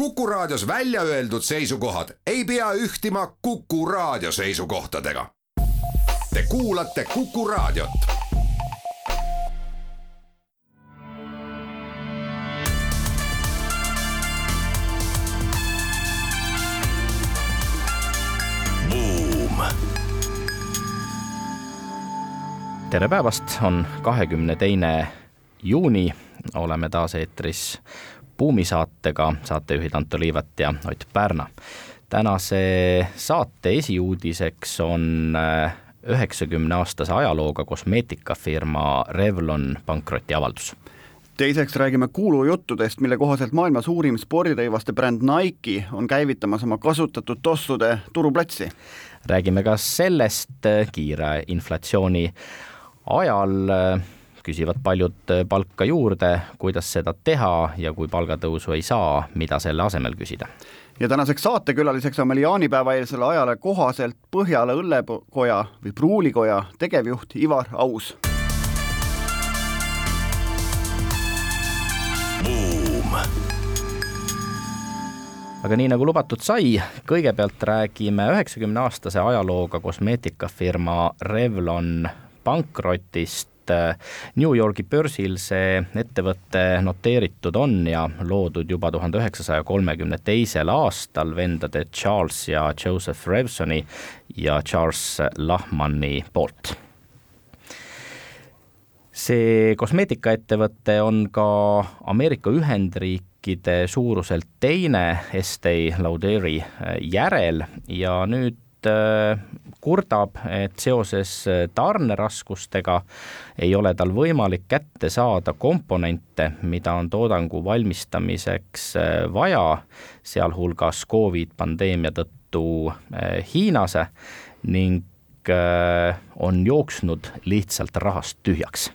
Kuku Raadios välja öeldud seisukohad ei pea ühtima Kuku Raadio seisukohtadega. Te kuulate Kuku Raadiot. tere päevast, on kahekümne teine juuni, oleme taas eetris buumisaatega, saatejuhid Anto Liivat ja Ott Pärna. tänase saate esiuudiseks on äh, üheksakümne aastase ajalooga kosmeetikafirma Revlon pankrotiavaldus teiseks räägime kuulujuttudest, mille kohaselt maailma suurim spordirõivaste bränd Nike on käivitamas oma kasutatud tossude turuplatsi. räägime ka sellest äh, kiire inflatsiooni ajal äh, küsivad paljud äh, palka juurde, kuidas seda teha ja kui palgatõusu ei saa, mida selle asemel küsida. ja tänaseks saatekülaliseks on meil jaanipäeva eelsele ajale kohaselt Põhjala õllekoja või pruulikoja tegevjuht Ivar Aus. aga nii nagu lubatud sai, kõigepealt räägime üheksakümne aastase ajalooga kosmeetikafirma Revlon pankrotist et äh, New Yorgi börsil see ettevõte noteeritud on ja loodud juba tuhande üheksasaja kolmekümne teisel aastal vendade Charles ja Joseph Revsoni ja Charles Lahmani poolt. See kosmeetikaettevõte on ka Ameerika Ühendriikide suuruselt teine Estee Lauderi järel ja nüüd Äh, kurdab, et seoses äh, tarneraskustega ei ole tal võimalik kätte saada komponente, mida on toodangu valmistamiseks äh, vaja, sealhulgas Covid pandeemia tõttu Hiinas ning on jooksnud lihtsalt rahast tühjaks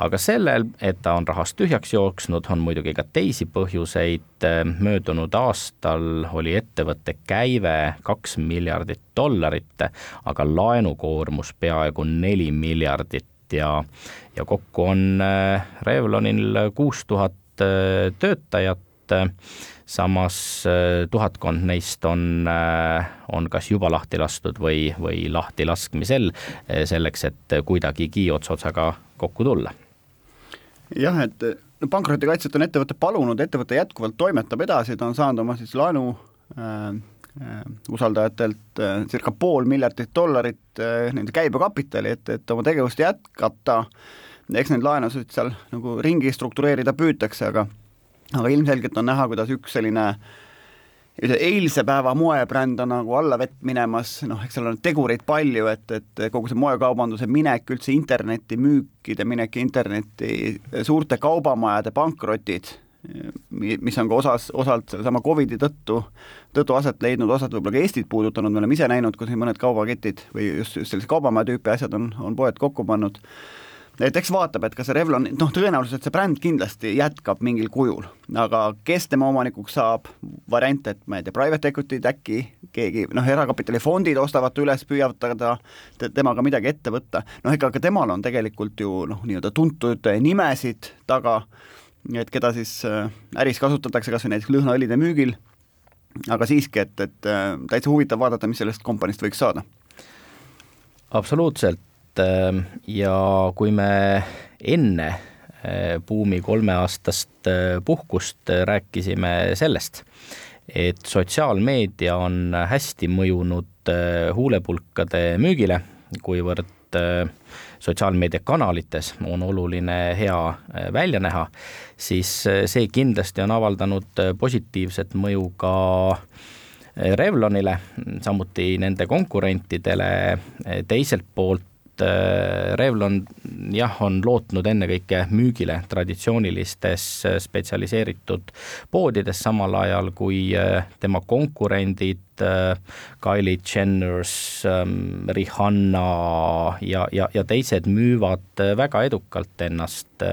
aga sellel, et ta on rahast tühjaks jooksnud, on muidugi ka teisi põhjuseid. möödunud aastal oli ettevõtte käive kaks miljardit dollarit, aga laenukoormus peaaegu neli miljardit ja, ja kokku on äh, Revlonil kuus tuhat äh, töötajat samas äh, tuhatkond neist on, on kas juba lahti lastud või, või lahti laskmisel, selleks et kuidagigi ots otsaga kokku tulla jah, et no pankrotikaitset on ettevõte palunud, ettevõte jätkuvalt toimetab edasi, ta on saanud oma siis laenu äh, äh, usaldajatelt äh, circa pool miljardit dollarit äh, nende käibekapitali, et, et oma tegevust jätkata, eks neid laenusid seal nagu ringi struktureerida püütakse, aga aga ilmselgelt on näha, kuidas üks selline äh, eilse päeva moebränd on nagu allavett minemas, noh, eks seal on tegureid palju, et, et kogu see moekaubanduse minek, üldse interneti müükide minek internetti, suurte kaubamajade pankrotid, mis on ka osas, osalt sellesama Covidi tõttu, tõttu aset leidnud, osad võib-olla ka Eestit puudutanud, me oleme ise näinud, kui mõned kaubaketid või just, just sellised kaubamaja tüüpi asjad on, on poed kokku pannud et eks vaatab, et kas see Revlon, noh, tõenäoliselt see bränd kindlasti jätkab mingil kujul, aga kes tema omanikuks saab, variant, et ma ei tea, private equity'd äkki, keegi noh, erakapitalifondid ostavad ta üles, püüavad ta, temaga midagi ette võtta, noh, ega ka temal on tegelikult ju noh, nii-öelda tuntud nimesid taga, et keda siis äh, äris kasutatakse kas või näiteks lõhnaõlide müügil, aga siiski, et, et äh, täitsa huvitav vaadata, mis sellest kompaniist võiks saada. absoluutselt Ähm, ja kui me enne äh, buumi kolmeaastast äh, puhkust äh, rääkisime sellest, et sotsiaalmeedia on hästi mõjunud huulepulkade müügile, kuivõrd sotsiaalmeediakanalites on oluline hea välja näha, siis see kindlasti on avaldanud positiivset mõju ka Revlonile, samuti nende konkurentidele, teiselt poolt Äh, Revlon jah, on lootnud ennekõike müügile traditsioonilistes äh, spetsialiseeritud poodides, samal ajal kui äh, tema konkurendid Kylie Jenners, ähm, Rihanna ja, ja, ja teised müüvad väga edukalt ennast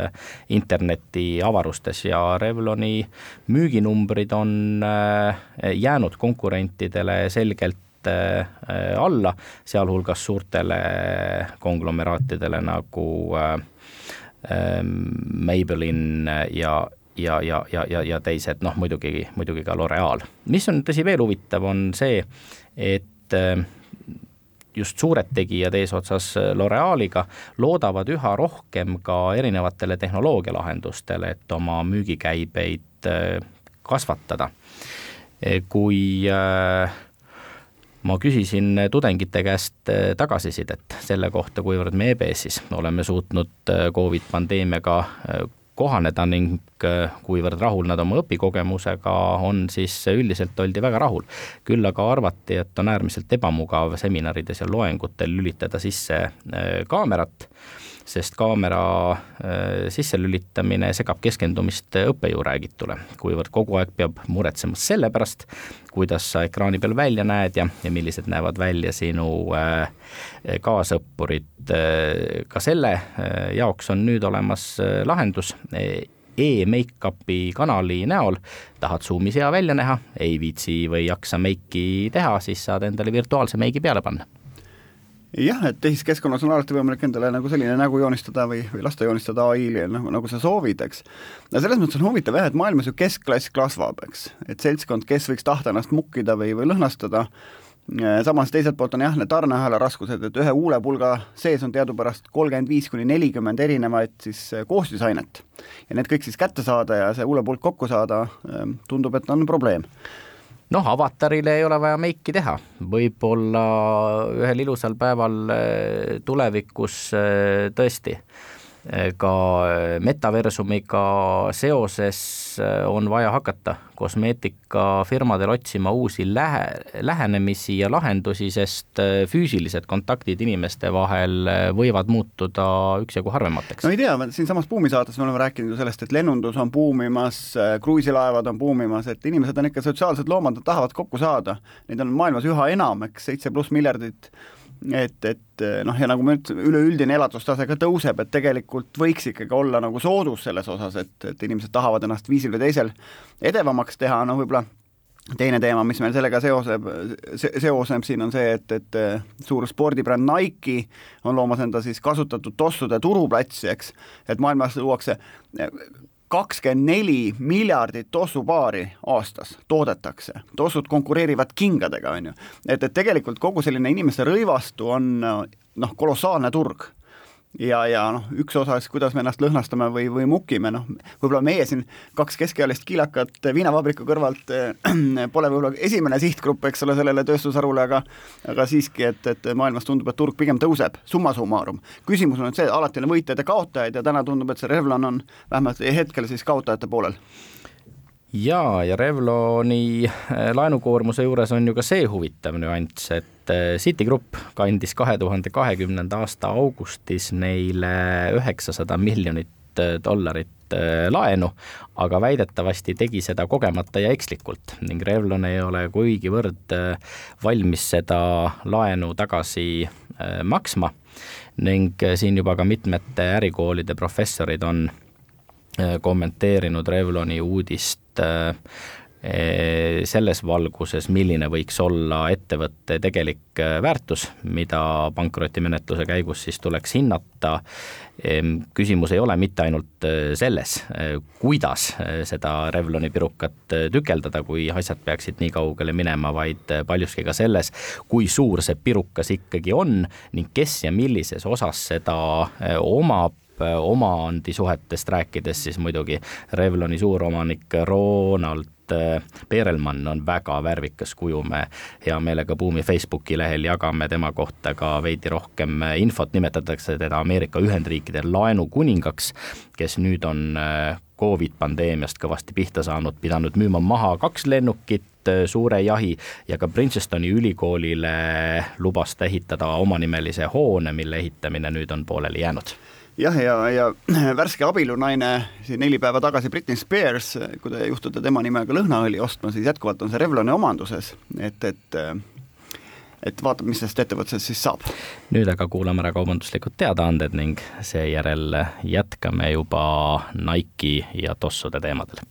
interneti avarustes ja Revloni müüginumbrid on jäänud konkurentidele selgelt Äh, alla, sealhulgas suurtele konglomeraatidele nagu äh, ähm, Maybelline ja, ja, ja, ja, ja, ja teised, noh muidugi, muidugi ka L'Oreal. mis on tõsi veel huvitav, on see, et just suured tegijad eesotsas L'Orealiga loodavad üha rohkem ka erinevatele tehnoloogialahendustele, et oma müügikäibeid kasvatada. kui äh, ma küsisin tudengite käest tagasisidet selle kohta, kuivõrd me EBS-is oleme suutnud Covid pandeemiaga kohaneda ning kuivõrd rahul nad oma õpikogemusega on, siis üldiselt oldi väga rahul. küll aga arvati, et on äärmiselt ebamugav seminarides ja loengutel lülitada sisse kaamerat sest kaamera äh, sisselülitamine segab keskendumist õppejõu räägitule, kuivõrd kogu aeg peab muretsema selle pärast, kuidas sa ekraani peal välja näed ja, ja millised näevad välja sinu äh, kaasõppurid. Äh, ka selle jaoks on nüüd olemas lahendus e-make-up'i kanali näol, tahad Zoomis hea välja näha, ei viitsi või jaksa meiki teha, siis saad endale virtuaalse meigi peale panna jah, et tehiskeskkonnas on alati võimalik endale nagu selline nägu joonistada või, või lasta joonistada ai-l nagu, nagu sa soovid, eks. no selles mõttes on huvitav jah, et maailmas ju keskklass kasvab, eks, et seltskond, kes võiks tahta ennast mukkida või, või lõhnastada, samas teiselt poolt on jah, need tarneahela raskused, et ühe huulepulga sees on teadupärast kolmkümmend viis kuni nelikümmend erinevaid siis eh, koostisainet. ja need kõik siis kätte saada ja see huulepulk kokku saada, eh, tundub, et on probleem noh, avatarile ei ole vaja meiki teha, võib-olla ühel ilusal päeval eh, tulevikus eh, tõesti ka metaversumiga seoses äh, on vaja hakata kosmeetikafirmadel otsima uusi lähe, lähenemisi ja lahendusi, sest äh, füüsilised kontaktid inimeste vahel äh, võivad muutuda üksjagu harvemateks. no ei tea, siinsamas buumisaates me oleme rääkinud ju sellest, et lennundus on buumimas, kruiisilaevad on buumimas, et inimesed on ikka sotsiaalsed loomad, nad tahavad kokku saada. Neid on maailmas üha enam, eks, seitse pluss miljardit et, et noh, ja nagu ma ütlesin, üleüldine elatustase ka tõuseb, et tegelikult võiks ikkagi olla nagu soodus selles osas, et, et inimesed tahavad ennast viisil või teisel edevamaks teha, no võib-olla teine teema, mis meil sellega seoseb se, seosneb siin, on see, et, et suur spordibränd Nike on loomas enda siis kasutatud tossude turuplatsi, eks, et maailmas luuakse kakskümmend neli miljardit tossupaari aastas toodetakse, tossud konkureerivad kingadega, on ju. et, et tegelikult kogu selline inimeste rõivastu on noh, kolossaalne turg ja, ja noh, üks osa siis, kuidas me ennast lõhnastame või, või mukime, noh, võib-olla meie siin kaks keskealist kiilakat viinavabriku kõrvalt äh, pole võib-olla esimene sihtgrupp, eks ole, sellele tööstusharule, aga aga siiski, et, et maailmas tundub, et turg pigem tõuseb, summa summarum. küsimus on nüüd see, alati on võitjaid ja kaotajaid ja täna tundub, et see Revlon on vähemalt hetkel siis kaotajate poolel jaa, ja Revloni äh, laenukoormuse juures on ju ka see huvitav nüanss, et äh, Citigroup kandis kahe tuhande kahekümnenda aasta augustis neile üheksasada miljonit äh, dollarit laenu, aga väidetavasti tegi seda kogemata ja ekslikult ning Revlon ei ole kuigivõrd valmis seda laenu tagasi maksma. Ning siin juba ka mitmete ärikoolide professorid on kommenteerinud Revloni uudist Eh, selles valguses, milline võiks olla ettevõtte tegelik eh, väärtus, mida pankrotimenetluse käigus siis tuleks hinnata. küsimus ei ole mitte ainult eh, selles, kuidas seda Revloni pirukat tükeldada, kui asjad peaksid nii kaugele minema, vaid paljuski ka selles, kui suur see pirukas ikkagi on ning kes ja millises osas seda omab omandisuhetest rääkides, siis muidugi Revloni suuromanik Ronald et Perelmann on väga värvikas kuju, me hea meelega Buumi Facebooki lehel jagame tema kohta ka veidi rohkem infot, nimetatakse teda Ameerika Ühendriikide laenukuningaks, kes nüüd on äh, Covid pandeemiast kõvasti pihta saanud, pidanud müüma maha kaks lennukit, äh, suure jahi ja ka Princetoni ülikoolile lubas ta ehitada omanimelise hoone, mille ehitamine nüüd on pooleli jäänud jah, ja, ja värske abiellunaine siin neli päeva tagasi, Britney Spears, kui te juhtute tema nimega lõhnaõli ostma, siis jätkuvalt on see Revloni omanduses, et, et et vaatab, mis sellest ettevõtlusest siis saab. nüüd aga kuulame ära kaubanduslikud teadaanded ning seejärel jätkame juba Nike'i ja tossude teemadel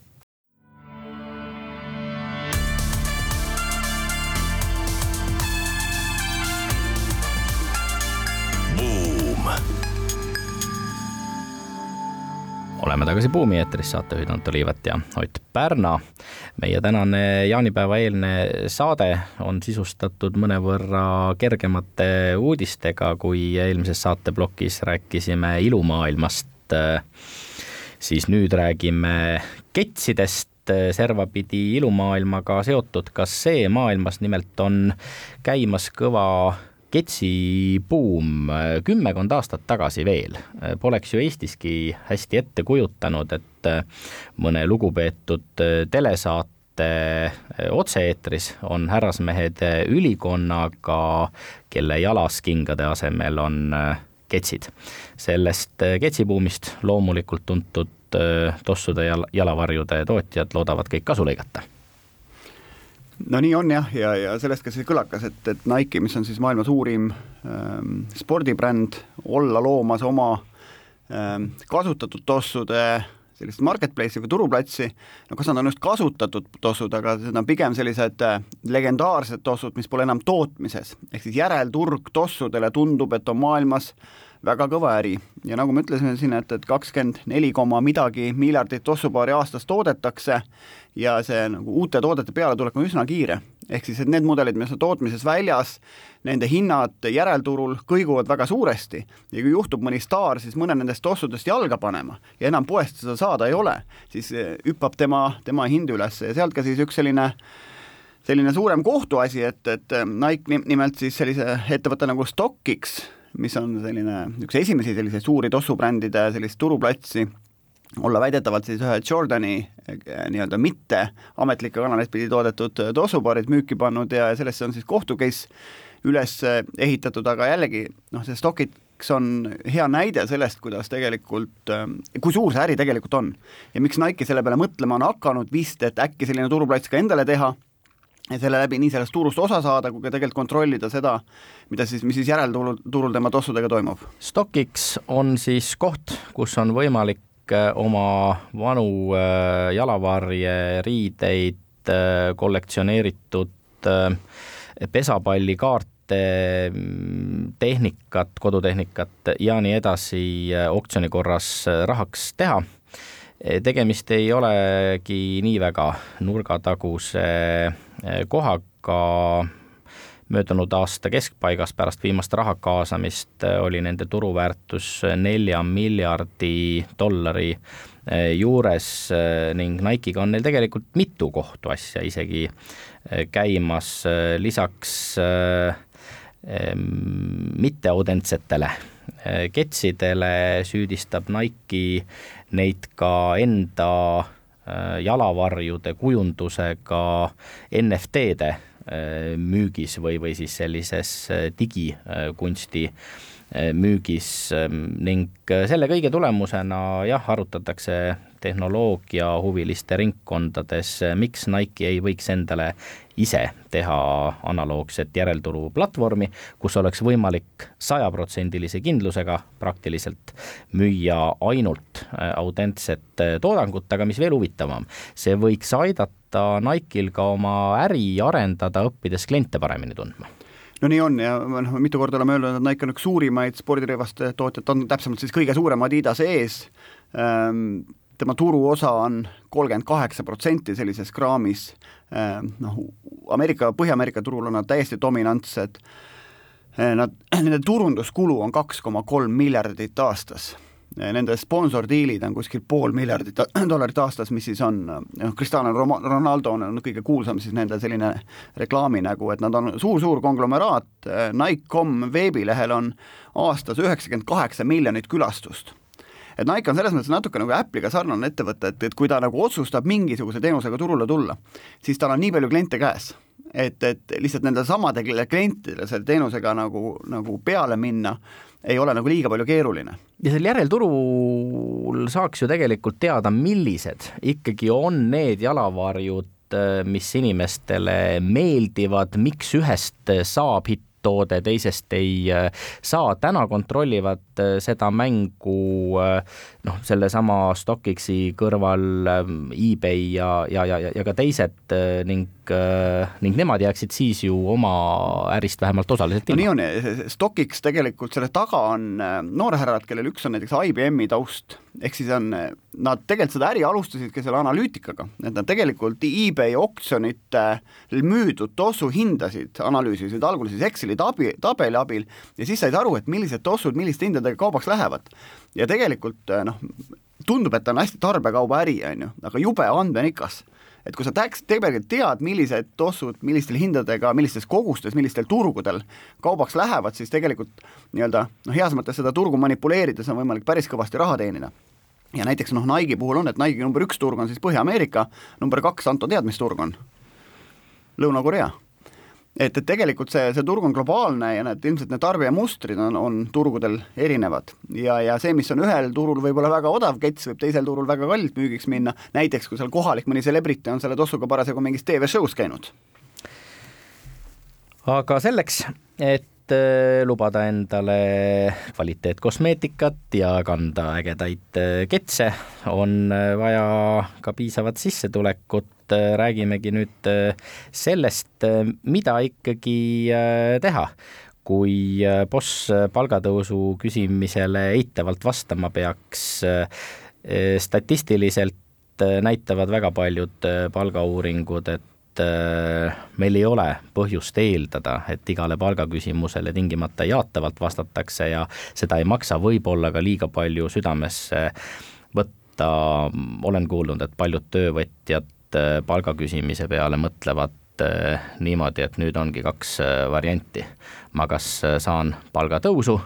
oleme tagasi Buumi eetris, saatejuhid Anto Liivet ja Ott Pärna. meie tänane jaanipäeva eelne saade on sisustatud mõnevõrra kergemate uudistega, kui eelmises saateplokis rääkisime ilumaailmast. siis nüüd räägime ketsidest servapidi ilumaailmaga seotud ka see maailmas nimelt on käimas kõva ketsibuum äh, kümmekond aastat tagasi veel. Äh, poleks ju Eestiski hästi ette kujutanud, et äh, mõne lugupeetud telesaate otse-eetris on härrasmehed ülikonnaga, kelle jalas kingade asemel on ketsid. sellest ketsibuumist loomulikult tuntud tossude ja jalavarjude tootjad loodavad kõik kasu lõigata no nii on jah, ja, ja sellest ka see kõlakas, et, et Nike, mis on siis maailma suurim ähm, spordibränd, olla loomas oma ähm, kasutatud tossude sellist marketplace'i või turuplatsi, no kas nad on just kasutatud tossud, aga need on pigem sellised äh, legendaarsed tossud, mis pole enam tootmises, ehk siis järelturg tossudele tundub, et on maailmas väga kõva äri. Ja nagu me ütlesime siin, et, et kakskümmend neli koma midagi miljardit tossupaari aastas toodetakse ja see nagu uute toodete pealetulek on üsna kiire. ehk siis, et need mudelid, mis on tootmises väljas, nende hinnad järelturul kõiguvad väga suuresti. Ja kui juhtub mõni staar siis mõne nendest tossudest jalga panema. Ja enam poest seda saada ei ole, siis eh, hüppab tema, tema hind üles ja sealt ka siis üks selline selline suurem kohtuasi, et, et eh, Nike nimelt siis sellise ettevõtte nagu StockX, mis on selline üks esimesi selliseid suuri tossubrändide sellist turuplatsi olla väidetavalt siis ühe Jordani eh, nii-öelda mitte ametlikke kanaleid pidi toodetud eh, tossupaarid müüki pannud ja sellest on siis kohtu case üles eh, ehitatud, aga jällegi noh, see Stockix on hea näide sellest, kuidas tegelikult, kui suur see äri tegelikult on. ja miks Nike selle peale mõtlema on hakanud vist, et äkki selline turuplats ka endale teha, ja selle läbi nii sellest turust osa saada, kui ka tegelikult kontrollida seda, mida siis, mis siis järelturul, turul tema tossudega toimub. Stockix on siis koht, kus on võimalik Äh, oma vanu äh, jalavarje, riideid, äh, kollektsioneeritud pesapallikaarte, tehnikat, kodutehnikat ja nii edasi oksjoni korras rahaks teha. Tegemist ei olegi nii väga nurgataguse kohaga. Möödunud aasta keskpaigas pärast viimast raha kaasamist oli nende turuväärtus nelja miljardi dollari juures ning Nike'iga on neil tegelikult mitu kohtuasja isegi käimas, lisaks mitteaudentsetele ketsidele süüdistab Nike neid ka enda jalavarjude kujundusega NFT-de Äh, müügis või, või siis sellises äh, digikunsti äh, müügis ähm, ning selle kõige tulemusena jah, arutatakse tehnoloogiahuviliste ringkondades, miks Nike ei võiks endale ise teha analoogset järelturu platvormi, kus oleks võimalik sajaprotsendilise kindlusega praktiliselt müüa ainult autentset toodangut, aga mis veel huvitavam, see võiks aidata Nike'il ka oma äri arendada, õppides kliente paremini tundma no nii on ja noh, mitu korda oleme öelnud, et Nike on üks suurimaid spordirõivaste tootjad, on täpsemalt siis kõige suurem Adidas ees. Ähm,, tema turuosa on kolmkümmend kaheksa protsenti sellises kraamis, ehm, noh, Ameerika, Põhja-Ameerika turul on nad täiesti dominantsed, ehm, nad, nende turunduskulu on kaks koma kolm miljardit aastas nende sponsordiilid on kuskil pool miljardit dollarit aastas, mis siis on, noh, Cristiano Ronaldo on kõige kuulsam siis nende selline reklaaminägu, et nad on suur-suur konglomeraat, Nike.com veebilehel on aastas üheksakümmend kaheksa miljonit külastust. Et Nike on selles mõttes natuke nagu Apple'iga sarnane ettevõte, et, et kui ta nagu otsustab mingisuguse teenusega turule tulla, siis tal on nii palju kliente käes, et, et lihtsalt nendele samadele klientidele selle teenusega nagu, nagu peale minna ei ole nagu liiga palju keeruline. ja sel järelturul saaks ju tegelikult teada, millised ikkagi on need jalavarjud, mis inimestele meeldivad, miks ühest saab hitt toode, teisest ei saa, täna kontrollivad seda mängu noh, sellesama StockX-i kõrval eBay ja, ja, ja, ja ka teised ning ning nemad jääksid siis ju oma ärist vähemalt osaliselt ilma. no nii on, StockX tegelikult selle taga on noorhärrad, kellel üks on näiteks IBM-i taust ehk siis on, nad tegelikult seda äri alustasidki selle analüütikaga, et nad tegelikult eBay oksjonitel müüdud tossu hindasid analüüsisid algul siis Exceli tabi, tabeli abil ja siis said aru, et millised tossud milliste hindadega kaubaks lähevad. ja tegelikult noh, tundub, et ta on hästi tarbekauba äri, on ju, aga jube andmenikas et kui sa täks, tegelikult tead, millised tossud millistel hindadega, millistes kogustes, millistel turgudel kaubaks lähevad, siis tegelikult nii-öelda noh, heas mõttes seda turgu manipuleerides on võimalik päris kõvasti raha teenida ja näiteks noh, Nike'i puhul on, et Nike'i number üks turg on siis Põhja-Ameerika, number kaks, Anto, tead, mis turg on? Lõuna-Korea. Et, et tegelikult see, see turg on globaalne ja need ilmselt need tarbijamustrid on, on turgudel erinevad ja, ja see, mis on ühel turul võib-olla väga odav kets, võib teisel turul väga kallilt müügiks minna, näiteks kui seal kohalik mõni celebrity on selle tossuga parasjagu mingis TV-show's käinud. aga selleks, et Äh, lubada endale kvaliteetkosmeetikat ja kanda ägedaid äh, ketse, on äh, vaja ka piisavat sissetulekut. Räägimegi nüüd sellest, mida ikkagi teha kui boss palgatõusu küsimisele eitavalt vastama peaks. statistiliselt näitavad väga paljud palgauuringud, et et äh, meil ei ole põhjust eeldada, et igale palgaküsimusele tingimata jaatavalt vastatakse ja seda ei maksa võib-olla ka liiga palju südamesse võtta. olen kuulnud, et paljud töövõtjad äh, palga küsimise peale mõtlevad äh, niimoodi, et nüüd ongi kaks varianti. ma kas saan palgatõusu,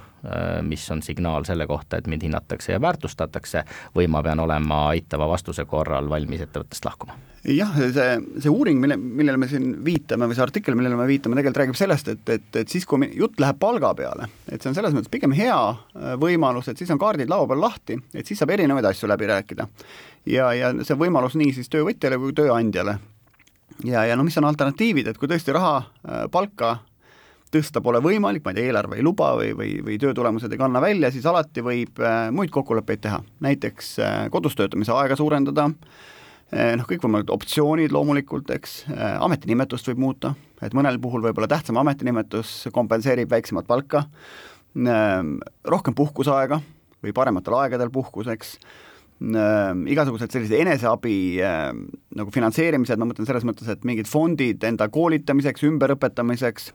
mis on signaal selle kohta, et mind hinnatakse ja väärtustatakse, või ma pean olema eitava vastuse korral valmis ettevõttest lahkuma jah, see, see uuring, mille, millele me siin viitame või see artikkel, millele me viitame, tegelikult räägib sellest, et, et, et siis, kui jutt läheb palga peale, et see on selles mõttes pigem hea äh, võimalus, et siis on kaardid laua peal lahti, et siis saab erinevaid asju läbi rääkida. ja, ja see võimalus nii siis töövõtjale kui tööandjale. ja, ja no mis on alternatiivid, et kui tõesti raha, äh, palka tõsta pole võimalik, ma ei tea, eelarve ei luba või, või, või töötulemused ei kanna välja, siis alati võib äh, muid kokkuleppeid teha, näiteks kodus töötamise aega suurendada äh,, noh, kõikvõimalikud optsioonid loomulikult, eks, ametinimetust võib muuta, et mõnel puhul võib-olla tähtsam ametinimetus kompenseerib väiksemat palka, eh, rohkem puhkuseaega või parematel aegadel puhkuseks, igasugused sellised eneseabi nagu finantseerimised, ma mõtlen selles mõttes, et mingid fondid enda koolitamiseks, ümberõpetamiseks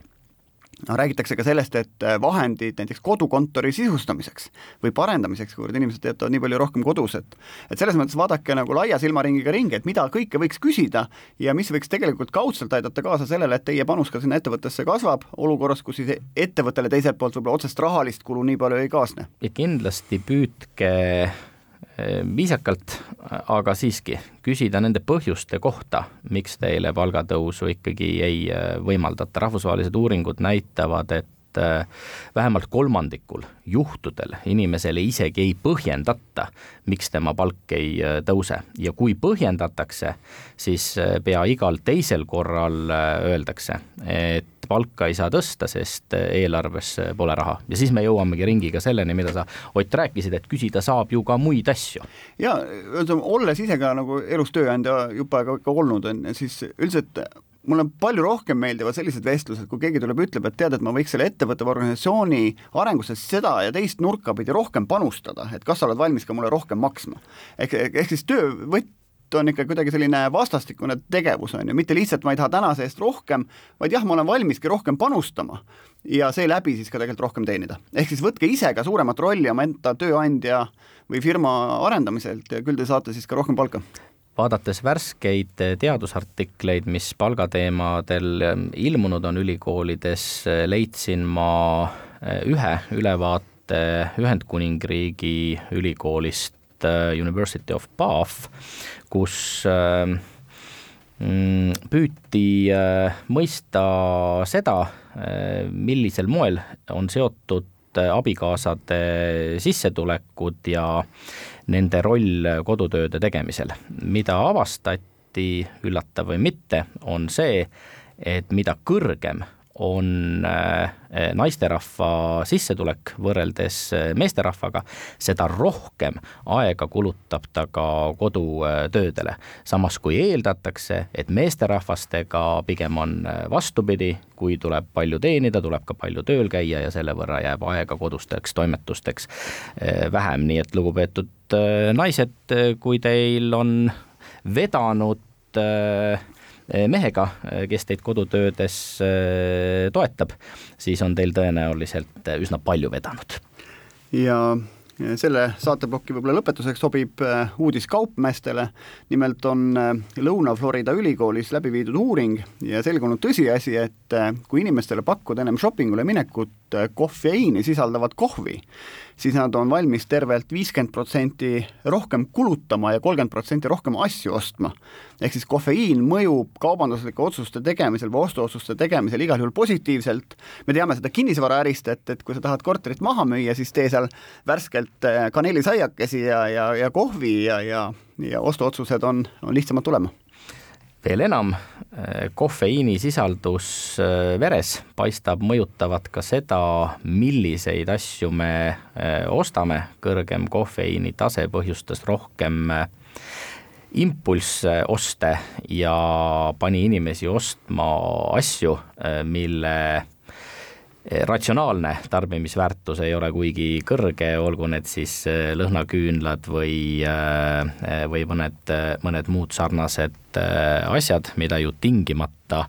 no räägitakse ka sellest, et äh, vahendid näiteks kodukontori sisustamiseks või parendamiseks, kuivõrd inimesed töötavad nii palju rohkem kodus, et et selles mõttes vaadake nagu laia silmaringiga ringi, et mida kõike võiks küsida ja mis võiks tegelikult kaudselt aidata kaasa sellele, et teie panus ka sinna ettevõttesse kasvab, olukorras, kus siis ettevõttele teiselt poolt võib-olla otsest rahalist kulu nii palju ei kaasne. ja kindlasti püüdke viisakalt, aga siiski küsida nende põhjuste kohta, miks teile palgatõusu ikkagi ei eh, võimaldata, rahvusvahelised uuringud näitavad, et eh, vähemalt kolmandikul juhtudel inimesele isegi ei põhjendata, miks tema palk ei tõuse ja kui põhjendatakse, siis pea igal teisel korral öeldakse, et palka ei saa tõsta, sest eelarves pole raha. ja siis me jõuamegi ringiga selleni, mida sa, Ott, rääkisid, et küsida saab ju ka muid asju. ja olles ise ka nagu elus tööandja jupp aega ka olnud, on ju, siis üldiselt mulle palju rohkem meeldivad sellised vestlused, kui keegi tuleb, ütleb, et tead, et ma võiks selle ettevõtte või organisatsiooni arengusse seda ja teist nurka pidi rohkem panustada, et kas sa oled valmis ka mulle rohkem maksma. ehk, ehk siis töövõtt on ikka kuidagi selline vastastikune tegevus, on ju, mitte lihtsalt ma ei taha tänase eest rohkem, vaid jah, ma olen valmiski rohkem panustama ja seeläbi siis ka tegelikult rohkem teenida. ehk siis võtke ise ka suuremat rolli omaenda tööandja või firma arendamiselt ja küll te saate siis ka rohkem palka vaadates värskeid teadusartikleid, mis palgateemadel ilmunud on ülikoolides, leidsin ma ühe ülevaate Ühendkuningriigi ülikoolist University of Bath, kus mm, püüti mõista seda, millisel moel on seotud abikaasade sissetulekud ja nende roll kodutööde tegemisel. mida avastati, üllatav või mitte, on see, et mida kõrgem on naisterahva sissetulek võrreldes meesterahvaga, seda rohkem aega kulutab ta ka kodutöödele. samas kui eeldatakse, et meesterahvastega pigem on vastupidi, kui tuleb palju teenida, tuleb ka palju tööl käia ja selle võrra jääb aega kodusteks toimetusteks vähem, nii et lugupeetud naised, kui teil on vedanud äh, mehega, kes teid kodutöödes äh, toetab, siis on teil tõenäoliselt üsna palju vedanud. ja selle saateploki võib-olla lõpetuseks sobib uudis kaupmeestele. nimelt on Lõuna-Florida ülikoolis läbi viidud uuring ja selgunud tõsiasi, et kui inimestele pakkuda ennem shoppingule minekut kofeiini sisaldavat kohvi, siis nad on valmis tervelt viiskümmend protsenti rohkem kulutama ja kolmkümmend protsenti rohkem asju ostma. ehk siis kofeiin mõjub kaubanduslike otsuste tegemisel või ostuotsuste tegemisel igal juhul positiivselt, me teame seda kinnisvaraärist, et, et kui sa tahad korterit maha müüa, siis tee seal värskelt eh, kaneelisaiakesi ja, ja, ja kohvi ja, ja, ja ostuotsused on, on lihtsamad tulema veel enam, eh, kofeiinisisaldus eh, veres. Paistab mõjutavat ka seda, milliseid asju me eh, ostame, kõrgem kofeiini tase põhjustas rohkem impulsse oste ja pani inimesi ostma asju, mille ratsionaalne tarbimisväärtus ei ole kuigi kõrge, olgu need siis äh, lõhnaküünlad või, äh, või mõned, mõned muud sarnased asjad, mida ju tingimata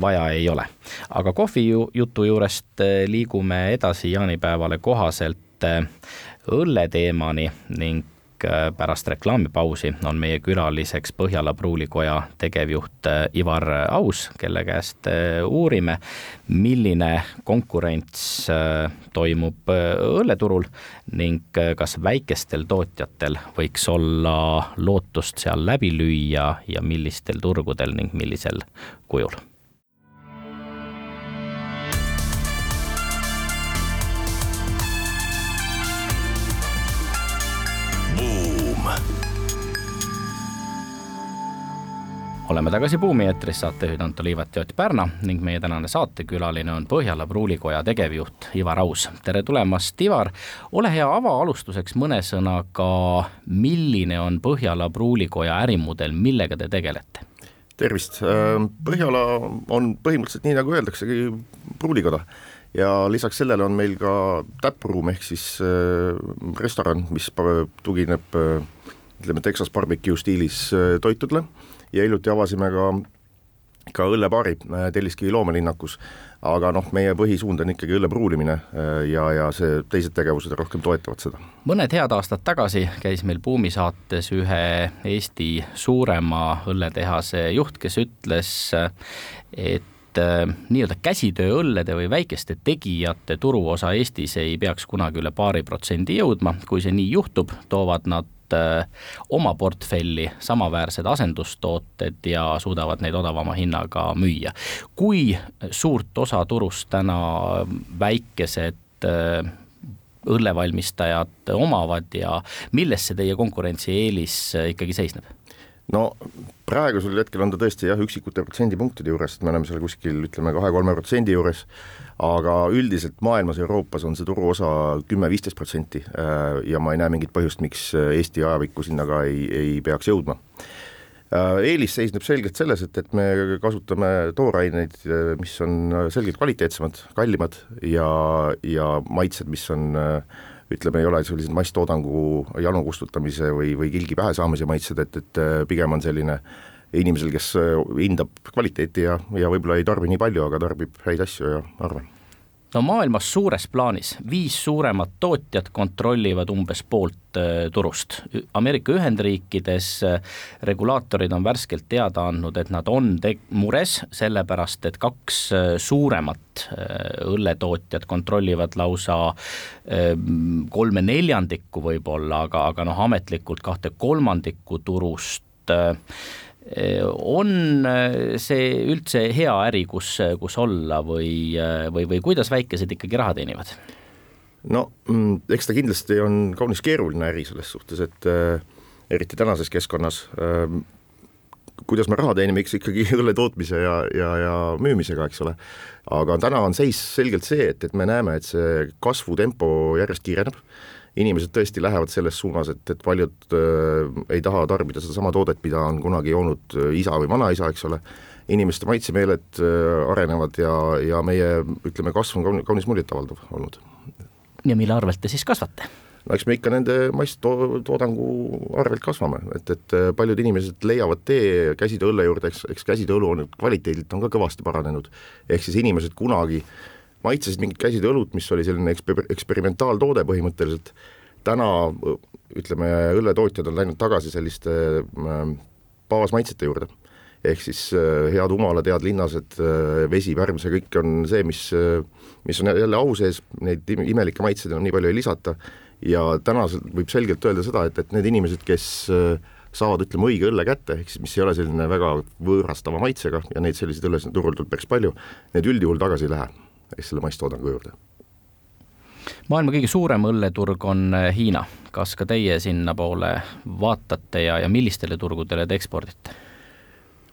vaja ei ole. aga kohvi jutu juurest liigume edasi jaanipäevale kohaselt õlle teemani ning Äh, pärast reklaamipausi on meie külaliseks Põhjala Pruulikoja tegevjuht äh, Ivar Aus, kelle käest äh, uurime, milline konkurents toimub õlleturul ning kas väikestel tootjatel võiks olla lootust seal läbi lüüa ja millistel turgudel ning millisel kujul oleme tagasi Buumi eetris, saatejuhid Anto Liivat ja Ott Pärna ning meie tänane saatekülaline on Põhjala Pruulikoja tegevjuht Ivar Aus. tere tulemast, Ivar. ole hea, ava alustuseks mõne sõnaga, milline on Põhjala Pruulikoja ärimudel, millega te tegelete? tervist, äh, Põhjala on põhimõtteliselt nii, nagu öeldaksegi, pruulikoda ja lisaks sellele on meil ka täppruum ehk siis äh, restoran, mis tugineb äh, ütleme, Texas barbecue stiilis toitudele. Ja hiljuti avasime ka ka õllebaari äh, Telliskivi loomelinnakus, aga noh, meie põhisuund on ikkagi õlle pruulimine äh, ja, ja see, teised tegevused rohkem toetavad seda. mõned head aastad tagasi käis meil Buumi saates ühe Eesti suurema õlletehase juht, kes ütles, et äh, nii-öelda käsitööõllede või väikeste tegijate turuosa Eestis ei peaks kunagi üle paari protsendi jõudma, kui see nii juhtub, toovad nad Äh, oma portfelli samaväärsed asendustooted ja suudavad neid odavama hinnaga müüa. kui suurt osa turust täna väikesed äh, õllevalmistajad omavad ja milles see teie konkurentsieelis äh, ikkagi seisneb? no praegusel hetkel on ta tõesti jah, üksikute protsendipunktide juures, et me oleme seal kuskil ütleme kahe-kolme protsendi juures aga üldiselt maailmas, Euroopas on see turuosa kümme-viisteist protsenti äh, ja ma ei näe mingit põhjust, miks Eesti ajapikku sinna ka ei, ei peaks jõudma. Äh, eelis seisneb selgelt selles, et, et me kasutame tooraineid, mis on selgelt kvaliteetsemad, kallimad ja, ja maitsed, mis on ütleme, ei ole sellised masstoodangu janu kustutamise või, või kilgi pähe saamise maitsed, et, et pigem on selline äh, inimesel, kes äh, hindab kvaliteeti ja, ja võib-olla ei tarbi nii palju, aga tarbib häid asju ja harva no maailmas suures plaanis viis suuremat tootjat kontrollivad umbes poolt äh, turust. Ameerika Ühendriikides äh, regulaatorid on värskelt teada andnud, et nad on te-, mures, sellepärast et kaks suuremat õlletootjat kontrollivad lausa kolme neljandikku võib-olla, aga, aga noh, ametlikult kahte kolmandikku turust on äh, see üldse hea äri, kus, kus olla või, äh, või, või kuidas väikesed ikkagi raha teenivad? no mm, eks ta kindlasti on kaunis keeruline äri selles suhtes, et äh, eriti tänases keskkonnas äh, kuidas me raha teenime, eks ikkagi õlle tootmise ja, ja, ja müümisega, eks ole. aga täna on seis selgelt see, et, et me näeme, et see kasvutempo järjest kiireneb, inimesed tõesti lähevad selles suunas, et, et paljud äh, ei taha tarbida sedasama toodet, mida on kunagi joonud äh, isa või vanaisa, eks ole, inimeste maitsemeeled äh, arenevad ja, ja meie ütleme, kasv on kaunis muljetavaldav olnud. ja mille arvelt te siis kasvate? no eks me ikka nende masstoodangu arvelt kasvame, et, et äh, paljud inimesed leiavad tee käsitööõlle juurde, eks, eks käsitööõlu on kvaliteedilt on ka kõvasti paranenud, ehk siis inimesed kunagi maitsesid mingit käsitööõlut, mis oli selline eksper-, eksperimentaaltoode põhimõtteliselt, täna ütleme, õlletootjad on läinud tagasi selliste äh, baasmaitsete juurde. Ehk siis äh, head humalad, head linnased, vesi, värm, see kõik on see, mis, mis on jälle au sees, neid imelikke maitseid enam nii palju ei lisata. Ja täna võib selgelt öelda seda, et, et need inimesed, kes äh, saavad, ütleme, õige õlle kätte, ehk siis mis ei ole selline väga võõrastava maitsega ja neid selliseid õllesid turul tuleb päris palju, need üldjuhul tagasi ei lähe, ehk selle masstoodangu juurde. maailma kõige suurem õlleturg on äh, Hiina, kas ka teie sinnapoole vaatate ja, ja millistele turgudele te ekspordite?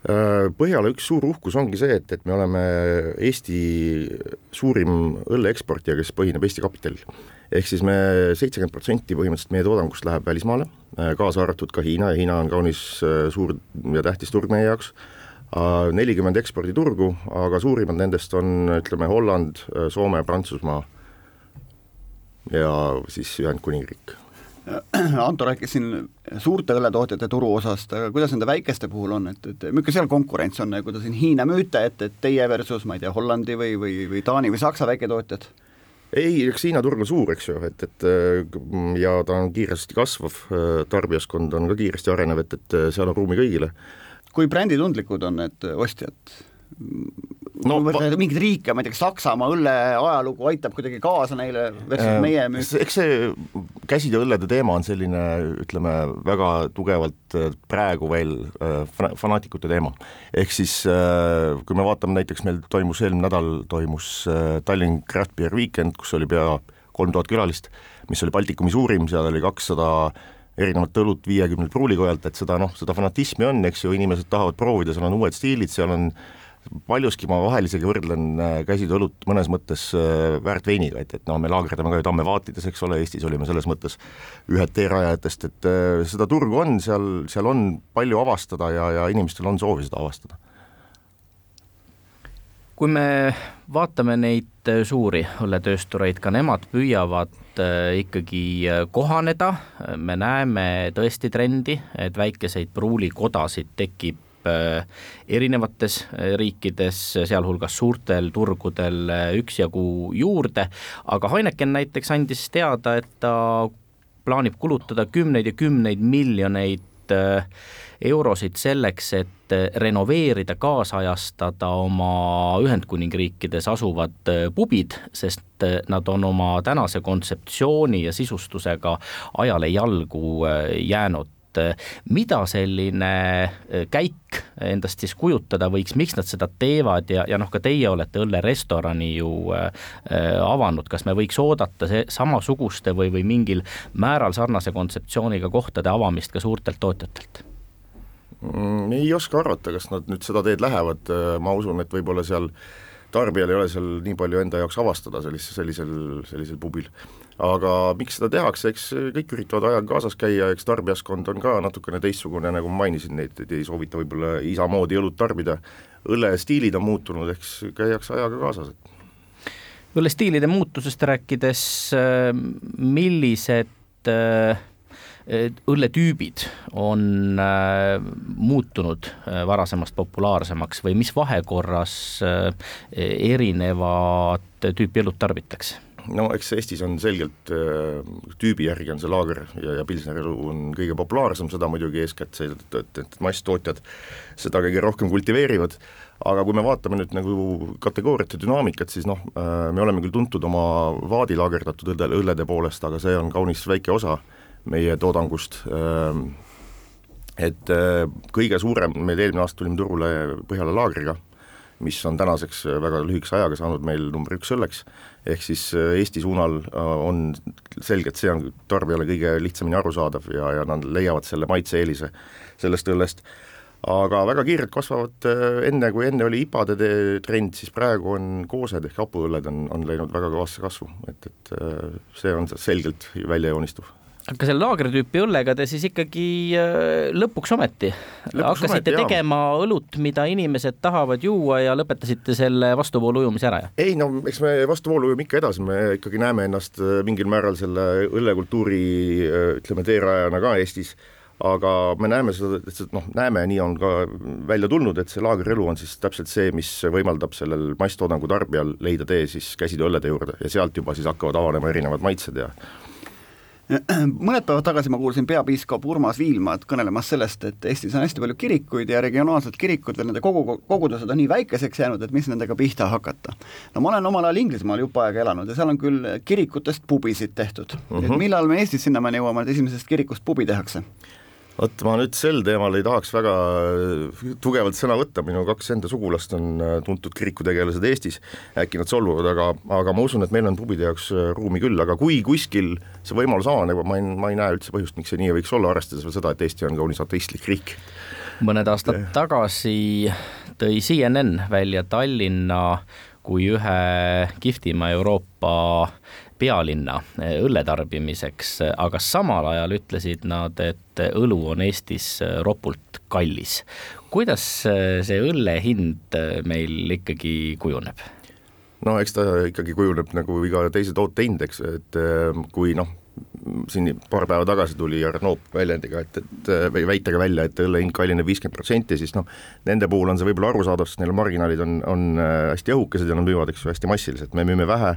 Äh, Põhjala üks suur uhkus ongi see, et, et me oleme Eesti suurim õlleeksportija, kes põhineb Eesti kapitalil ehk siis me seitsekümmend protsenti põhimõtteliselt meie toodangust läheb välismaale, äh, kaasa arvatud ka Hiina ja Hiina on kaunis suur ja tähtis turg meie jaoks, nelikümmend eksporditurgu, aga suurimad nendest on, ütleme, Holland, Soome, Prantsusmaa ja siis Ühendkuningriik Anto rääkis siin suurte õlletootjate turuosast, aga kuidas nende väikeste puhul on, et, et milline seal konkurents on, kui te siin Hiina müüte, et, et teie versus ma ei tea, Hollandi või, või, või Taani või Saksa väiketootjad? ei, eks Hiina turg on suur, eks ju, et, et ja ta on kiiresti kasvav, tarbijaskond on ka kiiresti arenev, et, et seal on ruumi kõigile. Kui bränditundlikud on need ostjad? no võtta mingeid riike, ma ei tea, kas Saksamaa õlle ajalugu aitab kuidagi kaasa neile versus äh, meie müük? eks see käsitööõllede teema on selline, ütleme, väga tugevalt äh, praegu veel äh, fanaatikute teema. ehk siis kui me vaatame näiteks, meil toimus eelmine nädal, toimus Tallinn Craft Beer Weekend, kus oli pea kolm tuhat külalist, mis oli Baltikumi suurim, seal oli kakssada erinevat õlut viiekümnelt pruulikojalt, et seda noh, seda fanatismi on, eks ju, inimesed tahavad proovida, seal on uued stiilid, seal on paljuski ma vahel isegi võrdlen äh, käsitööõlut mõnes mõttes äh, väärtveiniga, et, et noh, me laagerdame ka ju tammevaatides, eks ole, Eestis olime selles mõttes ühed teerajajatest, et äh, seda turgu on seal, seal on palju avastada ja, ja inimestel on soovi seda avastada. Kui me vaatame neid suuri õlletööstureid, ka nemad püüavad ikkagi kohaneda, me näeme tõesti trendi, et väikeseid pruulikodasid tekib Äh, erinevates äh, riikides, sealhulgas suurtel turgudel äh, üksjagu juurde, aga Heineken näiteks andis teada, et ta plaanib kulutada kümneid ja kümneid miljoneid eurosid selleks, et renoveerida, kaasajastada oma Ühendkuningriikides asuvad pubid, sest nad on oma tänase kontseptsiooni ja sisustusega ajale jalgu jäänud et eh, mida selline eh, käik endast siis kujutada võiks, miks nad seda teevad ja, ja noh, ka teie olete õllerestorani ju äh, avanud, kas me võiks oodata see samasuguste või, või mingil määral sarnase kontseptsiooniga kohtade avamist ka suurtelt tootjatelt? Mm, ei oska arvata, kas nad nüüd seda teed lähevad, ma usun, et võib-olla seal tarbijal ei ole seal nii palju enda jaoks avastada sellise, sellisel, sellisel pubil. Aga miks seda tehakse, eks kõik üritavad ajaga kaasas käia, eks tarbijaskond on ka natukene teistsugune, nagu ma mainisin, neid ei soovita võib-olla isa moodi õlut tarbida, õllestiilid on muutunud, eks käiakse ajaga kaasas, et. Õllestiilide muutusest rääkides, millised äh, õlletüübid on äh, muutunud äh, varasemast populaarsemaks või mis vahekorras erinevat tüüpi õlut tarbitakse? no eks Eestis on selgelt äh, tüübi järgi on see laager ja, ja pilsneri õlu on kõige populaarsem, seda muidugi eeskätt see, et, et, masstootjad seda kõige rohkem kultiveerivad, aga kui me vaatame nüüd nagu kategooriate dünaamikat, siis noh, äh, me oleme küll tuntud oma vaadi laagerdatud õlle, õllede poolest, aga see on kaunis väike osa meie toodangust, äh, et kõige suurem, meil eelmine aasta tulime turule Põhjala laagriga, mis on tänaseks väga lühikese ajaga saanud meil number üks õlleks. Ehk siis äh, Eesti suunal äh, on selgelt, see on tarbijale kõige lihtsamini arusaadav ja, ja nad leiavad selle maitse-eelise sellest õllest, aga väga kiirelt kasvavad äh, enne, kui enne oli IPA-de trend, siis praegu on koosed ehk hapuõlled on, on läinud väga kõvasse kasvu, et, et äh, see on selgelt välja joonistuv aga selle laagritüüpi õllega te siis ikkagi äh, lõpuks ometi lõpuks hakkasite ometi, tegema jah. õlut, mida inimesed tahavad juua ja lõpetasite selle vastuvoolu ujumise ära, jah? ei no eks me vastuvoolu ujume ikka edasi, me ikkagi näeme ennast mingil määral selle õllekultuuri ütleme, teerajana ka Eestis aga me näeme seda, noh, näeme, nii on ka välja tulnud, et see laagrielu on siis täpselt see, mis võimaldab sellel masstoodangu tarbijal leida tee siis käsitööõllede juurde ja sealt juba siis hakkavad avanema erinevad maitsed ja mõned päevad tagasi ma kuulsin peapiiskop Urmas Viilmad kõnelemas sellest, et Eestis on hästi palju kirikuid ja regionaalsed kirikud veel nende kogu, kogudused on nii väikeseks jäänud, et mis nendega pihta hakata. no ma olen omal ajal Inglismaal jupp aega elanud ja seal on küll kirikutest pubisid tehtud mm. -hmm. et mhm. millal me Eestis sinnamaani jõuame, et esimesest kirikust pubi tehakse? Vot ma nüüd sel teemal ei tahaks väga äh, tugevalt sõna võtta, minu kaks enda sugulast on äh, tuntud kirikutegelased Eestis, äkki nad solvuvad, aga, aga ma usun, et meil on pubide jaoks äh, ruumi küll, aga kui kuskil see võimalus avaneb, ma ei, ma ei näe üldse põhjust, miks see nii võiks olla, arvestades veel seda, et Eesti on kaunis ateistlik riik. mõned aastad tagasi tõi CNN välja Tallinna kui ühe kihvtima Euroopa pealinna eh, õlle tarbimiseks, aga samal ajal ütlesid nad, et õlu on Eestis eh, ropult kallis. kuidas eh, see õlle hind meil ikkagi kujuneb? no eks ta ikkagi kujuneb nagu iga teise toote hind, eks, et kui noh, siin paar päeva tagasi tuli Arnaud väljendiga, et, et või väitega välja, et õlle hind kallineb viiskümmend protsenti, siis noh, nende puhul on see võib-olla arusaadav, sest neil marginaalid on, on hästi õhukesed ja nad müüvad, eks ju, hästi massiliselt, me müüme vähe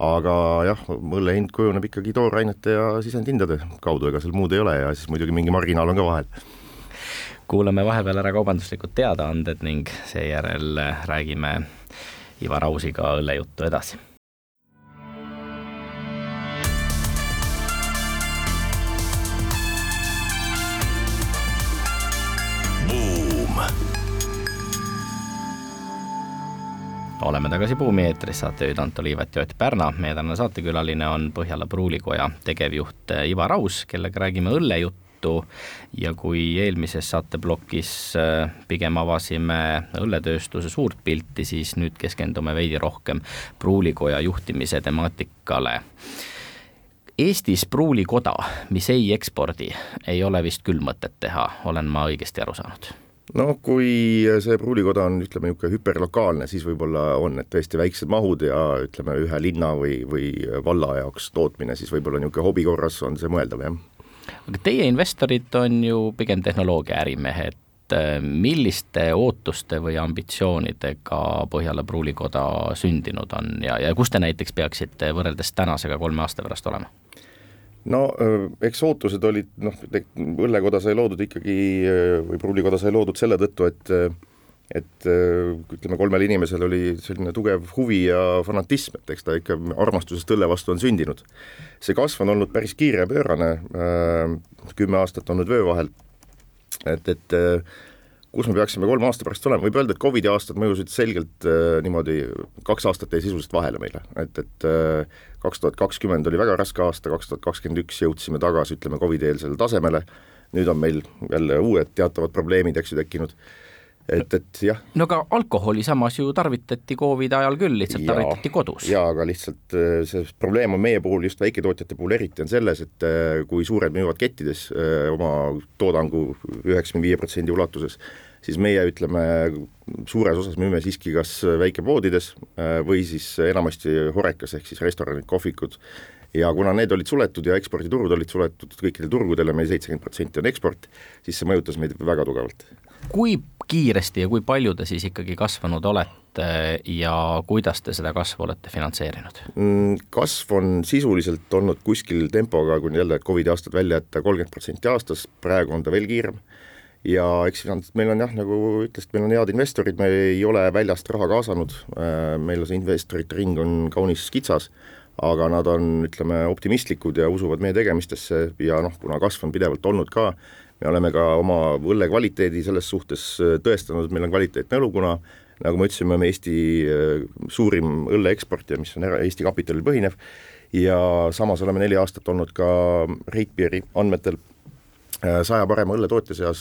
aga jah, õlle hind kujuneb ikkagi toorainete ja sisendhindade kaudu, ega seal muud ei ole ja siis muidugi mingi marginaal on ka vahel. kuulame vahepeal ära kaubanduslikud teadaanded ning seejärel räägime Ivar Ausiga õllejuttu edasi oleme tagasi Buumi eetris, saatejuhid Anto Liivet ja Ott Pärna. meie tänane saatekülaline on Põhjala Pruulikoja tegevjuht Ivar Aus, kellega räägime õllejuttu ja kui eelmises saateplokis äh, pigem avasime õlletööstuse suurt pilti, siis nüüd keskendume veidi rohkem Pruulikoja juhtimise temaatikale. Eestis pruulikoda, mis ei ekspordi, ei ole vist küll mõtet teha, olen ma õigesti aru saanud no kui see pruulikoda on, ütleme, niisugune hüperlokaalne, siis võib-olla on, et tõesti väiksed mahud ja ütleme, ühe linna või, või valla jaoks tootmine, siis võib-olla niisugune hobi korras on see mõeldav, jah. aga teie investorid on ju pigem tehnoloogiaärimehed, milliste ootuste või ambitsioonidega Põhjala pruulikoda sündinud on ja, ja kus te näiteks peaksite võrreldes tänasega kolme aasta pärast olema? No eks ootused olid noh, õllekoda sai loodud ikkagi või pruulikoda sai loodud selle tõttu, et et ütleme, kolmel inimesel oli selline tugev huvi ja fanatism, et eks ta ikka armastusest õlle vastu on sündinud. see kasv on olnud päris kiire ja pöörane, kümme aastat olnud vöö vahel, et, et kus me peaksime kolme aasta pärast olema, võib öelda, et Covidi aastad mõjusid selgelt äh, niimoodi, kaks aastat jäi sisuliselt vahele meile, et, et äh, kaks tuhat kakskümmend oli väga raske aasta, kaks tuhat kakskümmend üks jõudsime tagasi, ütleme, Covidi-eelsele tasemele, nüüd on meil jälle uued teatavad probleemid, eks ju, tekkinud et, et jah. no aga alkoholi samas ju tarvitati Covidi ajal küll, lihtsalt ja, tarvitati kodus. jaa, aga lihtsalt äh, see probleem on meie puhul, just väiketootjate puhul eriti, on selles, et äh, kui suured müüvad kettides äh, oma toodangu üheksakümne viie protsendi ulatuses, siis meie ütleme, suures osas müüme siiski kas väikepoodides või siis enamasti horekas, ehk siis restoranid, kohvikud, ja kuna need olid suletud ja eksporditurud olid suletud kõikidel turgudel ja meil seitsekümmend protsenti on eksport, siis see mõjutas meid väga tugevalt kui kiiresti ja kui palju te siis ikkagi kasvanud olete ja kuidas te seda kasvu olete finantseerinud? Mm, kasv on sisuliselt olnud kuskil tempoga, kui jälle Covidi aastad välja jätta, kolmkümmend protsenti aastas, praegu on ta veel kiirem ja eks meil on jah, nagu ütlesid, meil on head investorid, me ei ole väljast raha kaasanud, äh, meil see investorite ring on kaunis kitsas, aga nad on, ütleme, optimistlikud ja usuvad meie tegemistesse ja noh, kuna kasv on pidevalt olnud ka, me oleme ka oma õlle kvaliteedi selles suhtes äh, tõestanud, et meil on kvaliteetne õlu, kuna nagu ma ütlesin, me Eesti äh, suurim õlle eksportija, mis on Eesti kapitalil põhinev, ja samas oleme neli aastat olnud ka Ratebeeri andmetel saja parema õlletootja seas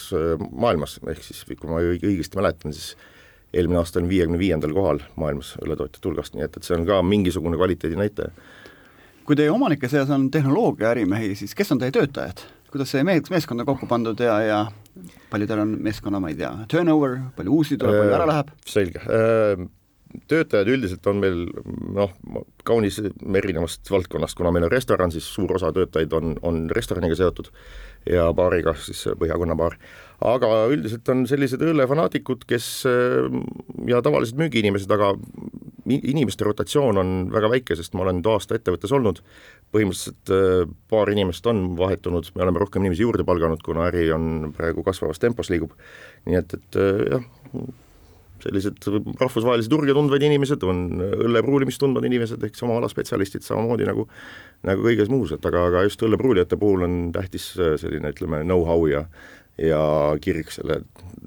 maailmas, ehk siis kui ma õigesti mäletan, siis eelmine aasta on viiekümne viiendal kohal maailmas õlletootjate hulgast, nii et, et see on ka mingisugune kvaliteedinäitaja. kui teie omanike seas on tehnoloogiaärimehi, siis kes on teie töötajad? Kuidas see mees, meeskond on kokku pandud ja, ja palju teil on meeskonna, ma ei tea, turnover, palju uusi tuleb, palju ära läheb? selge, töötajad üldiselt on meil noh, kaunis erinevast valdkonnast, kuna meil on restoran, siis suur osa töötajaid on, on restoraniga seotud ja baariga, siis Põhjakonna baar. Aga üldiselt on sellised õllefanaatikud, kes ja tavalised müügiinimesed, aga inimeste rotatsioon on väga väike, sest ma olen nüüd aasta ettevõttes olnud, põhimõtteliselt paar inimest on vahetunud, me oleme rohkem inimesi juurde palganud, kuna äri on praegu kasvavas tempos liigub, nii et, et jah, sellised rahvusvahelisi turge tundvad inimesed, on õllepruulimist tundvad inimesed, ehk oma ala spetsialistid samamoodi nagu nagu kõiges muus, et aga, aga just õllepruulijate puhul on tähtis selline, ütleme, know-how ja ja kirg selle,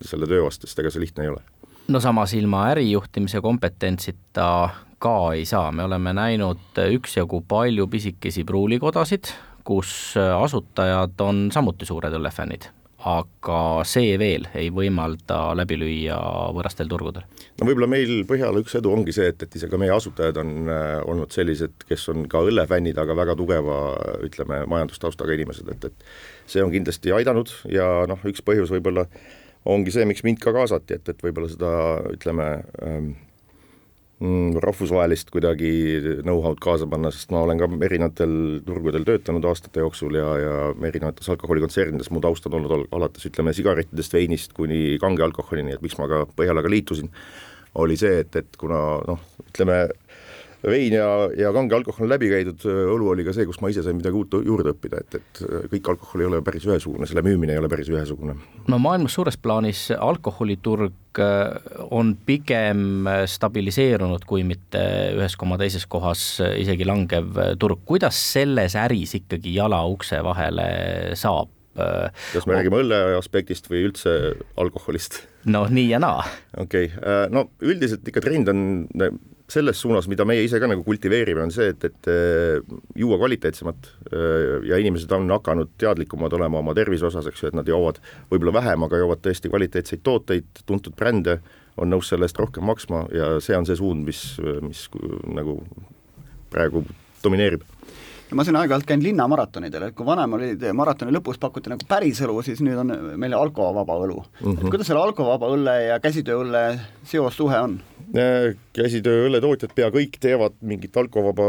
selle töö vastu, sest ega see lihtne ei ole. no samas ilma ärijuhtimise kompetentsita ka ei saa, me oleme näinud üksjagu palju pisikesi pruulikodasid, kus asutajad on samuti suured õllefännid aga see veel ei võimalda läbi lüüa võõrastel turgudel. no võib-olla meil Põhjala üks edu ongi see, et, et isegi meie asutajad on äh, olnud sellised, kes on ka õllefännid, aga väga tugeva ütleme, majandustaustaga inimesed, et, et see on kindlasti aidanud ja noh, üks põhjus võib-olla ongi see, miks mind ka kaasati, et, et võib-olla seda ütleme ähm, rahvusvahelist kuidagi know-how'd kaasa panna, sest ma olen ka erinevatel turgudel töötanud aastate jooksul ja, ja erinevates alkoholikontsernides. Mu taust on olnud alates ütleme sigarettidest, veinist kuni kange alkoholini, et miks ma ka Põhjalaga liitusin, oli see, et, et kuna noh, ütleme vein ja, ja kange alkohol on läbi käidud, õlu oli ka see, kus ma ise sain midagi uut juurde õppida, et, et kõik alkohol ei ole päris ühesugune, selle müümine ei ole päris ühesugune. no maailmas suures plaanis alkoholiturg äh, on pigem stabiliseerunud, kui mitte ühes koma teises kohas isegi langev turg, kuidas selles äris ikkagi jala ukse vahele saab? kas me räägime õlle aspektist või üldse alkoholist? no nii ja naa. okei okay., äh, no üldiselt ikka trend on selles suunas, mida meie ise ka nagu kultiveerime, on see, et, et äh, juua kvaliteetsemat äh, ja inimesed on hakanud teadlikumad olema oma tervise osas, eks ju, et nad joovad võib-olla vähem, aga joovad tõesti kvaliteetseid tooteid, tuntud brände, on nõus selle eest rohkem maksma ja see on see suund, mis, mis nagu praegu domineerib ja ma siin aeg-ajalt käin linnamaratonidel, et kui vanem oli maratoni lõpus pakuti nagu päris õlu, siis nüüd on meil alkovaba õlu mm. -hmm. et kuidas selle alkovaba õlle ja käsitööõlle seossuhe on? Äh, käsitööõlle tootjad pea kõik teevad mingit alkovaba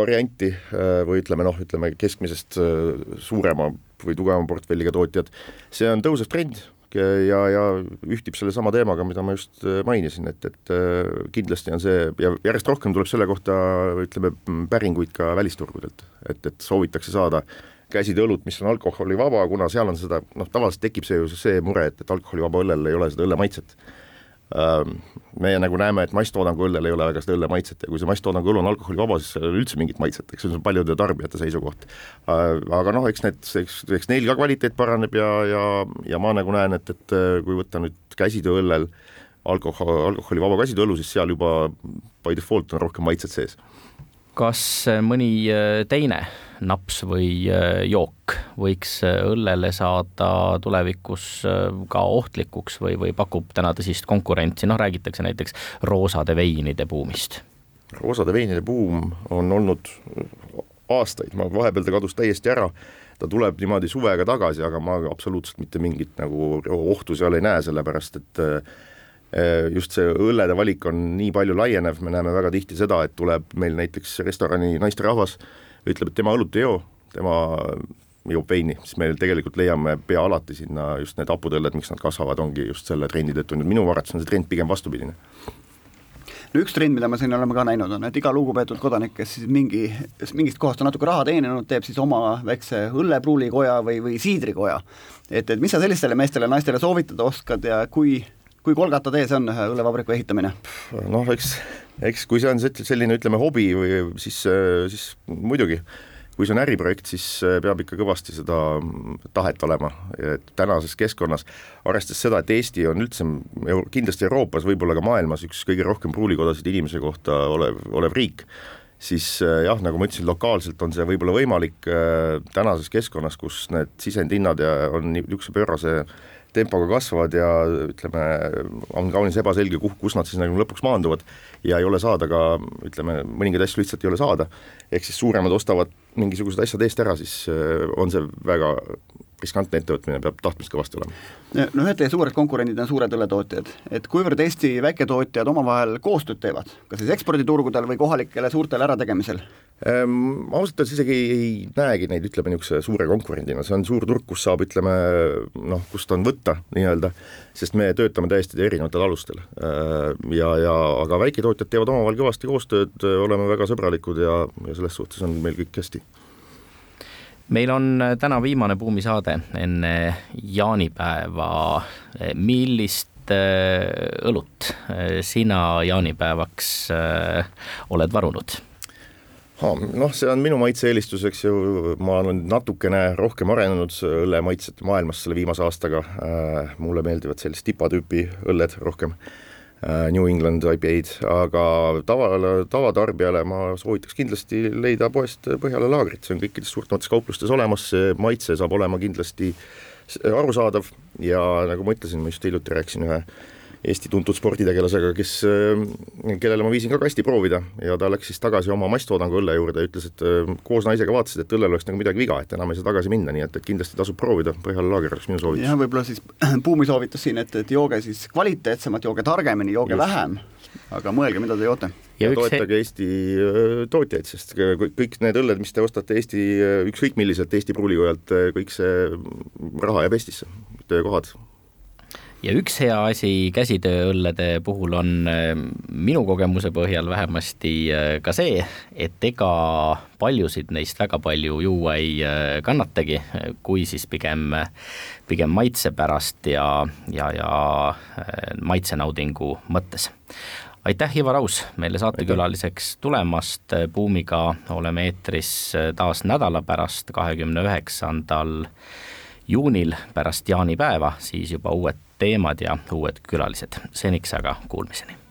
varianti äh, või ütleme noh, ütleme keskmisest äh, suurema või tugevama portfelliga tootjad, see on tõusev trend ja, ja ühtib sellesama teemaga, mida ma just äh, mainisin, et, et äh, kindlasti on see ja järjest rohkem tuleb selle kohta ütleme, päringuid ka välisturgudelt, et, et soovitakse saada käsitööõlut, mis on alkoholivaba, kuna seal on seda, noh, tavaliselt tekib see ju see mure, et, et alkoholivaba õllel ei ole seda õlle Ehm, meie nagu näeme, et masstoodangu õllel ei ole väga seda õlle maitset ja kui see masstoodangu õlu on alkoholivaba, siis seal ei ole üldse mingit maitset, eks see on paljude tarbijate seisukoht. Ehm, aga noh, eks need, eks, eks neil ka kvaliteet paraneb ja, ja, ja ma nagu näen, et, et kui võtta nüüd käsitööõllel alkohol, alkoholivaba käsitööõlu, siis seal juba by default on rohkem maitset sees. Kas mõni äh, teine naps või äh, jook võiks äh, õllele saada tulevikus äh, ka ohtlikuks või, või pakub täna tõsist konkurentsi, noh räägitakse näiteks roosade veinide buumist. roosade veinide buum on olnud aastaid, ma vahepeal ta kadus täiesti ära, ta tuleb niimoodi suvega tagasi, aga ma absoluutselt mitte mingit nagu ohtu seal ei näe, sellepärast et just see õllede valik on nii palju laienev, me näeme väga tihti seda, et tuleb meil näiteks restorani naisterahvas, ütleb, et tema õlut ei joo, tema joob veini, siis me tegelikult leiame pea alati sinna just need haputõlled, miks nad kasvavad, ongi just selle trendi tõttu, nüüd minu arvates on see trend pigem vastupidine. No üks trend, mida me siin oleme ka näinud, on, et iga lugupeetud kodanik, kes siis mingi, mingist kohast on natuke raha teeninud, teeb siis oma väikse õllepruulikoja või, või siidrikoja. et, et mis sa sellistele meestele, naistele soovitada oskad ja kui, kui kolgata tee see on ühe õllevabriku ehitamine? noh, eks eks kui see on selline, ütleme, hobi või siis, siis muidugi, kui see on äriprojekt, siis peab ikka kõvasti seda tahet olema, et tänases keskkonnas, arvestades seda, et Eesti on üldse kindlasti Euroopas, võib-olla ka maailmas üks kõige rohkem pruulikodasid inimese kohta olev, olev riik, siis jah, nagu ma ütlesin, lokaalselt on see võib-olla võimalik tänases keskkonnas, kus need sisendhinnad ja on niisuguse pöörase tempoga kasvavad ja ütleme, on kaunis ebaselge, kuhu, kus nad siis nagu lõpuks maanduvad ja ei ole saada ka, ütleme, mõningaid asju lihtsalt ei ole saada, ehk siis suuremad ostavad mingisugused asjad eest ära, siis äh, on see väga riskantne ettevõtmine, peab tahtmist kõvasti olema. no ühed teie suured konkurendid on suured õlletootjad, et kuivõrd Eesti väiketootjad omavahel koostööd teevad, kas siis eksporditurgudel või kohalikele suurtele ärategemisel? Ehm, ausalt öeldes isegi ei, näegi neid, ütleme, niisuguse suure konkurendina, see on suur turg, kus saab, ütleme noh, kust on võtta nii-öelda, sest me töötame täiesti erinevatel alustel. Ehm, ja, ja aga väiketootjad teevad omavahel kõvasti koostööd, oleme väga sõbralikud ja, ja selles suhtes on meil kõik hästi meil on äh, täna viimane buumisaade enne jaanipäeva. millist äh, õlut äh, sina jaanipäevaks oled varunud? noh, see on minu maitse-eelistus, eks ju, ma olen natukene rohkem arenenud õllemaitsete maailmas selle viimase aastaga, mulle meeldivad sellist tipatüüpi õlled rohkem Äh, New England IPA-d, aga tavale, tavatarbijale ma soovitaks kindlasti leida poest Põhjala laagrit, see on kõikides suurtemates kauplustes olemas, see maitse saab olema kindlasti arusaadav. Ja nagu ma ütlesin, ma just hiljuti rääkisin ühe Eesti tuntud sporditegelasega, kes, äh, kellele ma viisin ka kasti proovida ja ta läks siis tagasi oma masstoodangu õlle juurde ja ütles, et äh, koos naisega vaatasid, et õllel oleks nagu midagi viga, et enam ei saa tagasi minna, nii et, et kindlasti tasub proovida, Põhjala laager oleks minu soovitus. jah, võib-olla siis buumi soovitus siin, et, et jooge siis kvaliteetsemalt, jooge targemini, jooge Just. vähem, aga mõelge, mida te joote. ja, ja toetage he... Eesti äh, tootjaid, sest kõik need õlled, mis te ostate Eesti, ükskõik milliselt Eesti pruulikojalt, kõik see raha jääb Eestisse, töökohad ja üks hea asi käsitööõllede puhul on äh, minu kogemuse põhjal vähemasti äh, ka see, et ega paljusid neist väga palju juua ei äh, kannatagi, kui siis pigem, pigem maitse pärast ja, ja, ja maitsenaudingu mõttes. Aitäh, Ivar Aus, meile saatekülaliseks tulemast, Buumiga oleme eetris taas nädala pärast, kahekümne üheksandal juunil pärast jaanipäeva, siis juba uued teemad ja uued külalised. seniks aga kuulmiseni